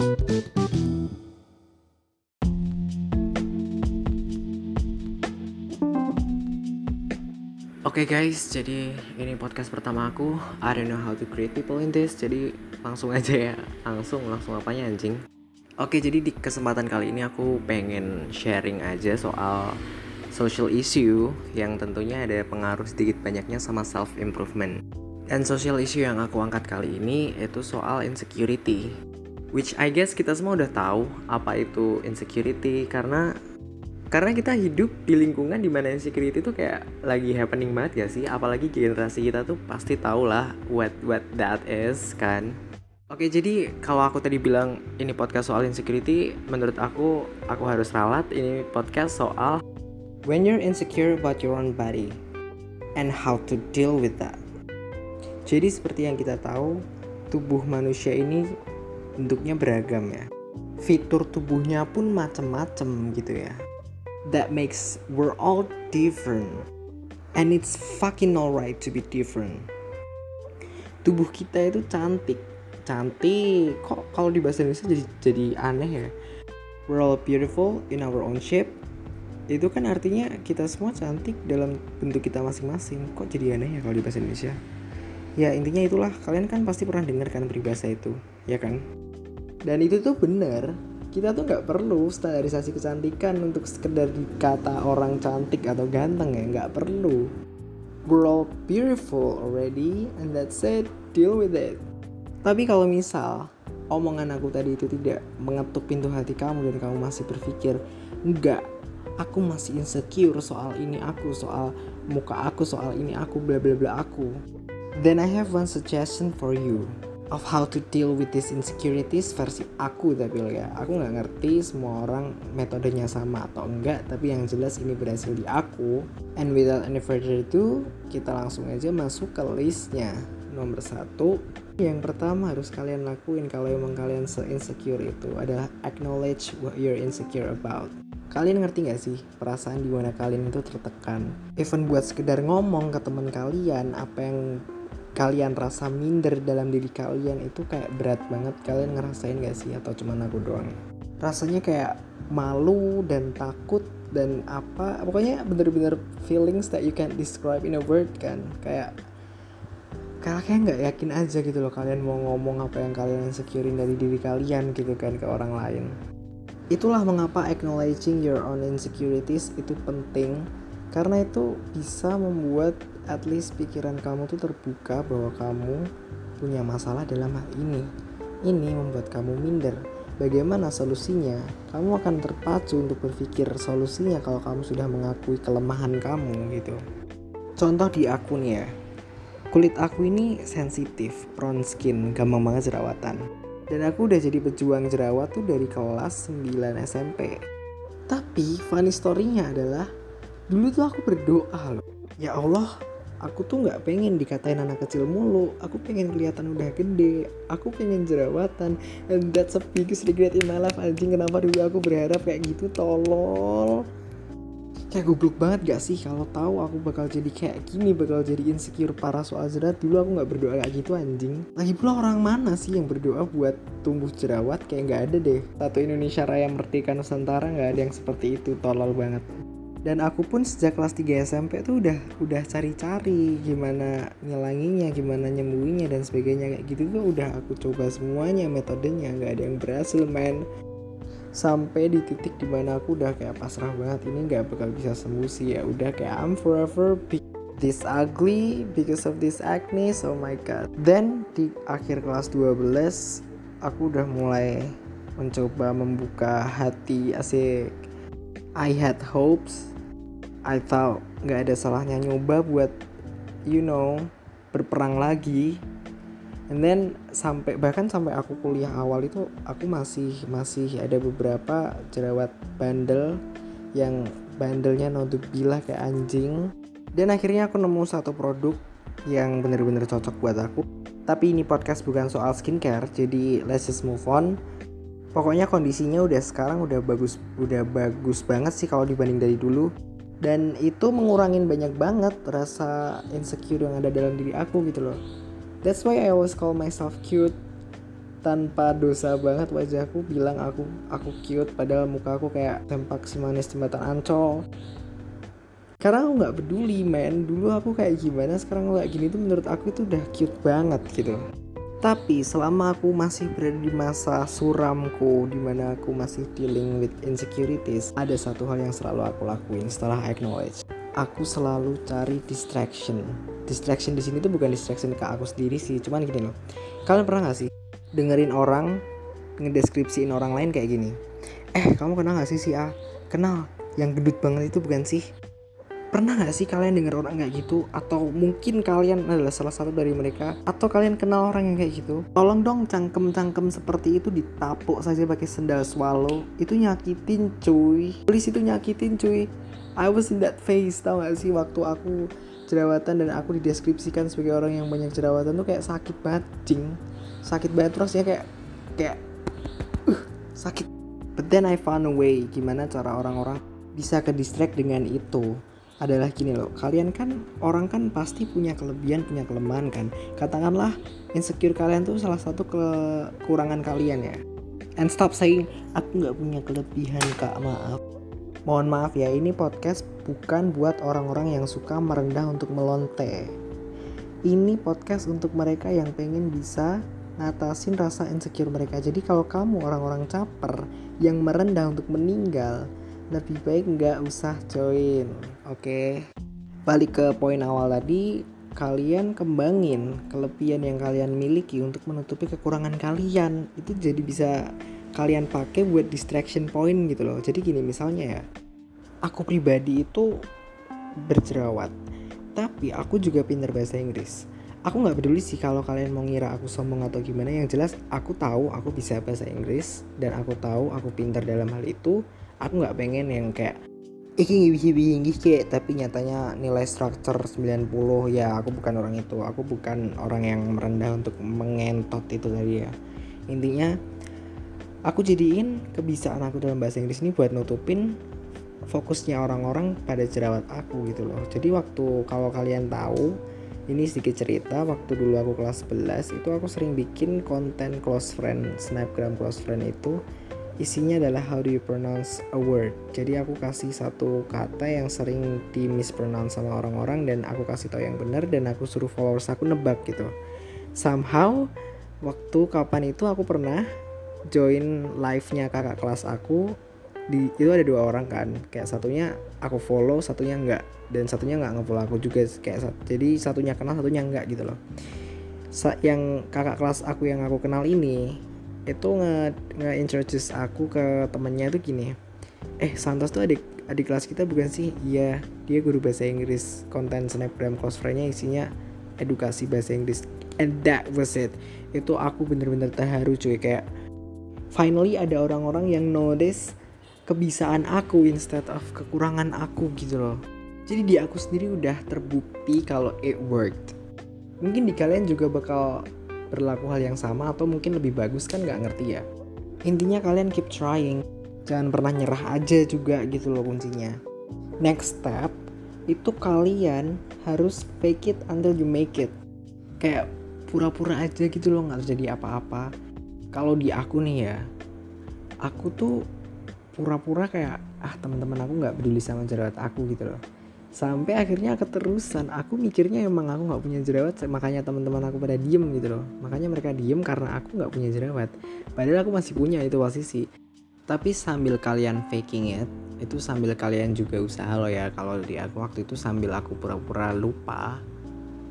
Oke okay guys, jadi ini podcast pertama aku. I don't know how to create people in this. Jadi langsung aja ya, langsung langsung apanya anjing. Oke, okay, jadi di kesempatan kali ini aku pengen sharing aja soal social issue yang tentunya ada pengaruh sedikit banyaknya sama self improvement. Dan social issue yang aku angkat kali ini itu soal insecurity. Which I guess kita semua udah tahu apa itu insecurity karena karena kita hidup di lingkungan di mana insecurity itu kayak lagi happening banget ya sih? Apalagi generasi kita tuh pasti tau lah what what that is kan? Oke jadi kalau aku tadi bilang ini podcast soal insecurity menurut aku aku harus ralat ini podcast soal when you're insecure about your own body and how to deal with that. Jadi seperti yang kita tahu tubuh manusia ini bentuknya beragam ya. Fitur tubuhnya pun macem-macem gitu ya. That makes we're all different. And it's fucking alright to be different. Tubuh kita itu cantik. Cantik. Kok kalau di bahasa Indonesia jadi jadi aneh ya? We're all beautiful in our own shape. Itu kan artinya kita semua cantik dalam bentuk kita masing-masing. Kok jadi aneh ya kalau di bahasa Indonesia? Ya intinya itulah. Kalian kan pasti pernah dengar kan peribahasa itu ya kan dan itu tuh benar kita tuh nggak perlu standarisasi kecantikan untuk sekedar dikata orang cantik atau ganteng ya nggak perlu. We're all beautiful already and that's it deal with it. Tapi kalau misal omongan aku tadi itu tidak mengetuk pintu hati kamu dan kamu masih berpikir enggak aku masih insecure soal ini aku soal muka aku soal ini aku bla bla bla aku then I have one suggestion for you of how to deal with these insecurities versi aku tapi ya. Aku nggak ngerti semua orang metodenya sama atau enggak tapi yang jelas ini berhasil di aku. And without any further ado kita langsung aja masuk ke listnya. Nomor satu. Yang pertama harus kalian lakuin kalau emang kalian se-insecure itu adalah acknowledge what you're insecure about. Kalian ngerti gak sih perasaan di mana kalian itu tertekan? Even buat sekedar ngomong ke teman kalian apa yang kalian rasa minder dalam diri kalian itu kayak berat banget. Kalian ngerasain gak sih? Atau cuma aku doang? Rasanya kayak malu dan takut dan apa. Pokoknya bener-bener feelings that you can't describe in a word kan. Kayak kayak kayak nggak yakin aja gitu loh kalian mau ngomong apa yang kalian securein dari diri kalian gitu kan ke orang lain. Itulah mengapa acknowledging your own insecurities itu penting. Karena itu bisa membuat at least pikiran kamu tuh terbuka bahwa kamu punya masalah dalam hal ini. Ini membuat kamu minder. Bagaimana solusinya? Kamu akan terpacu untuk berpikir solusinya kalau kamu sudah mengakui kelemahan kamu gitu. Contoh di aku nih ya. Kulit aku ini sensitif, prone skin, gampang banget jerawatan. Dan aku udah jadi pejuang jerawat tuh dari kelas 9 SMP. Tapi funny story-nya adalah dulu tuh aku berdoa loh. Ya Allah, aku tuh nggak pengen dikatain anak kecil mulu. Aku pengen kelihatan udah gede. Aku pengen jerawatan. And that's a biggest regret in my life anjing. Kenapa dulu aku berharap kayak gitu tolol? Kayak goblok banget gak sih? Kalau tahu aku bakal jadi kayak gini bakal jadi insecure parah soal jerawat. Dulu aku nggak berdoa kayak gitu anjing. Lagi pula orang mana sih yang berdoa buat tumbuh jerawat? Kayak nggak ada deh. Satu Indonesia Raya Merdeka Nusantara nggak ada yang seperti itu. Tolol banget dan aku pun sejak kelas 3 SMP tuh udah udah cari-cari gimana ngilanginya gimana nyembuhinnya dan sebagainya. Kayak gitu tuh udah aku coba semuanya metodenya. Nggak ada yang berhasil men. Sampai di titik di mana aku udah kayak pasrah banget ini nggak bakal bisa sembuh sih. Ya udah kayak I'm forever this ugly because of this acne. Oh my god. Then di akhir kelas 12 aku udah mulai mencoba membuka hati asik. I had hopes I thought nggak ada salahnya nyoba buat you know berperang lagi. And then sampai bahkan sampai aku kuliah awal itu aku masih masih ada beberapa jerawat bandel yang bandelnya naudzubillah kayak anjing. Dan akhirnya aku nemu satu produk yang bener-bener cocok buat aku. Tapi ini podcast bukan soal skincare jadi let's just move on. Pokoknya kondisinya udah sekarang udah bagus udah bagus banget sih kalau dibanding dari dulu dan itu mengurangin banyak banget rasa insecure yang ada dalam diri aku gitu loh. That's why I always call myself cute. Tanpa dosa banget wajahku bilang aku aku cute padahal muka aku kayak tempak si manis jembatan ancol. Karena aku nggak peduli men. Dulu aku kayak gimana sekarang gini tuh menurut aku itu udah cute banget gitu tapi selama aku masih berada di masa suramku di mana aku masih dealing with insecurities ada satu hal yang selalu aku lakuin setelah acknowledge. Aku selalu cari distraction. Distraction di sini tuh bukan distraction ke aku sendiri sih cuman gini loh. Kalian pernah gak sih dengerin orang ngedeskripsiin orang lain kayak gini? Eh kamu kenal gak sih si A? Kenal. Yang gendut banget itu bukan sih Pernah gak sih kalian denger orang kayak gitu? Atau mungkin kalian adalah salah satu dari mereka? Atau kalian kenal orang yang kayak gitu? Tolong dong cangkem-cangkem seperti itu ditapuk saja pakai sendal swallow. Itu nyakitin cuy. Polis itu nyakitin cuy. I was in that phase tau gak sih? Waktu aku jerawatan dan aku dideskripsikan sebagai orang yang banyak jerawatan tuh kayak sakit banget jing. Sakit banget terus ya kayak kayak uh, sakit. But then I found a way gimana cara orang-orang bisa ke distract dengan itu adalah gini loh kalian kan orang kan pasti punya kelebihan punya kelemahan kan. Katakanlah insecure kalian tuh salah satu kekurangan kalian ya. And stop saying aku nggak punya kelebihan kak maaf. Mohon maaf ya ini podcast bukan buat orang-orang yang suka merendah untuk melonte. Ini podcast untuk mereka yang pengen bisa ngatasin rasa insecure mereka. Jadi kalau kamu orang-orang caper yang merendah untuk meninggal lebih baik nggak usah join oke. Balik ke poin awal tadi kalian kembangin kelebihan yang kalian miliki untuk menutupi kekurangan kalian. Itu jadi bisa kalian pakai buat distraction point gitu loh. Jadi gini misalnya ya aku pribadi itu berjerawat tapi aku juga pinter bahasa Inggris. Aku nggak peduli sih kalau kalian mau ngira aku sombong atau gimana. Yang jelas aku tahu aku bisa bahasa Inggris dan aku tahu aku pinter dalam hal itu. Aku nggak pengen yang kayak iki ngibih kayak tapi nyatanya nilai struktur 90 ya aku bukan orang itu. Aku bukan orang yang merendah untuk mengentot itu tadi ya. Intinya aku jadiin kebiasaan aku dalam bahasa Inggris ini buat nutupin fokusnya orang-orang pada jerawat aku gitu loh. Jadi waktu kalau kalian tahu ini sedikit cerita waktu dulu aku kelas 11 itu aku sering bikin konten close friend snapgram close friend itu isinya adalah how do you pronounce a word. Jadi aku kasih satu kata yang sering di mispronounce sama orang-orang dan aku kasih tahu yang benar dan aku suruh followers aku nebak gitu. Somehow waktu kapan itu aku pernah join live-nya kakak kelas aku. Di itu ada dua orang kan. Kayak satunya aku follow satunya enggak. Dan satunya nggak ngefollow aku juga. Kayak jadi satunya kenal satunya enggak gitu loh. Sa yang kakak kelas aku yang aku kenal ini itu nge, nge introduce aku ke temennya itu gini. Eh Santos tuh adik adik kelas kita bukan sih? Iya dia guru bahasa Inggris. Konten snapgram close friendnya isinya edukasi bahasa Inggris. And that was it. Itu aku bener-bener terharu cuy. Kayak finally ada orang-orang yang notice kebisaan aku instead of kekurangan aku gitu loh. Jadi di aku sendiri udah terbukti kalau it worked. Mungkin di kalian juga bakal berlaku hal yang sama atau mungkin lebih bagus kan nggak ngerti ya. Intinya kalian keep trying. Jangan pernah nyerah aja juga gitu loh kuncinya. Next step itu kalian harus fake it until you make it. Kayak pura-pura aja gitu loh nggak terjadi apa-apa. Kalau di aku nih ya aku tuh pura-pura kayak ah teman-teman aku nggak peduli sama jerawat aku gitu loh sampai akhirnya keterusan. Aku mikirnya emang aku nggak punya jerawat makanya teman-teman aku pada diem gitu loh. Makanya mereka diem karena aku nggak punya jerawat. Padahal aku masih punya itu posisi tapi sambil kalian faking it itu sambil kalian juga usaha loh ya. Kalau di aku waktu itu sambil aku pura-pura lupa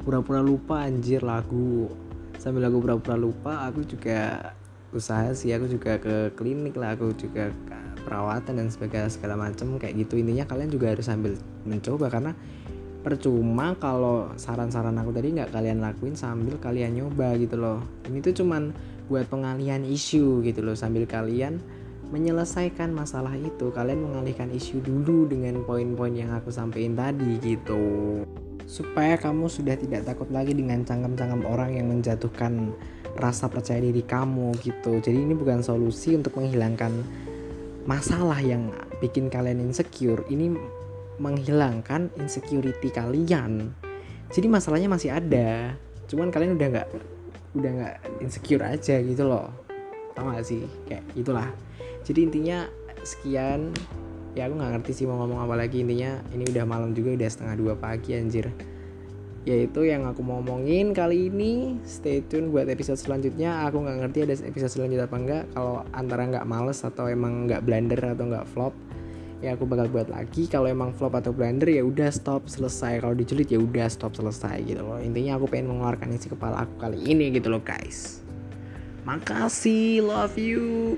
pura-pura lupa anjir lagu. Sambil aku pura-pura lupa aku juga usaha sih. Aku juga ke klinik lah aku juga perawatan dan sebagainya segala macam kayak gitu. Intinya kalian juga harus sambil mencoba karena percuma kalau saran-saran aku tadi nggak kalian lakuin sambil kalian nyoba gitu loh. Ini tuh cuman buat pengalihan isu gitu loh sambil kalian menyelesaikan masalah itu. Kalian mengalihkan isu dulu dengan poin-poin yang aku sampaikan tadi gitu. Supaya kamu sudah tidak takut lagi dengan cangkem-cangkem orang yang menjatuhkan rasa percaya diri kamu gitu. Jadi ini bukan solusi untuk menghilangkan masalah yang bikin kalian insecure ini menghilangkan insecurity kalian. Jadi masalahnya masih ada cuman kalian udah nggak udah nggak insecure aja gitu loh. Tau gak sih? Kayak itulah jadi intinya sekian. Ya aku nggak ngerti sih mau ngomong apa lagi. Intinya ini udah malam juga udah setengah dua pagi anjir yaitu yang aku mau ngomongin kali ini. Stay tune buat episode selanjutnya. Aku nggak ngerti ada episode selanjutnya apa enggak kalau antara nggak males atau emang nggak blunder atau nggak flop ya aku bakal buat lagi. Kalau emang flop atau blunder ya udah stop selesai. Kalau diculit ya udah stop selesai gitu loh. Intinya aku pengen mengeluarkan isi kepala aku kali ini gitu loh guys. Makasih. Love you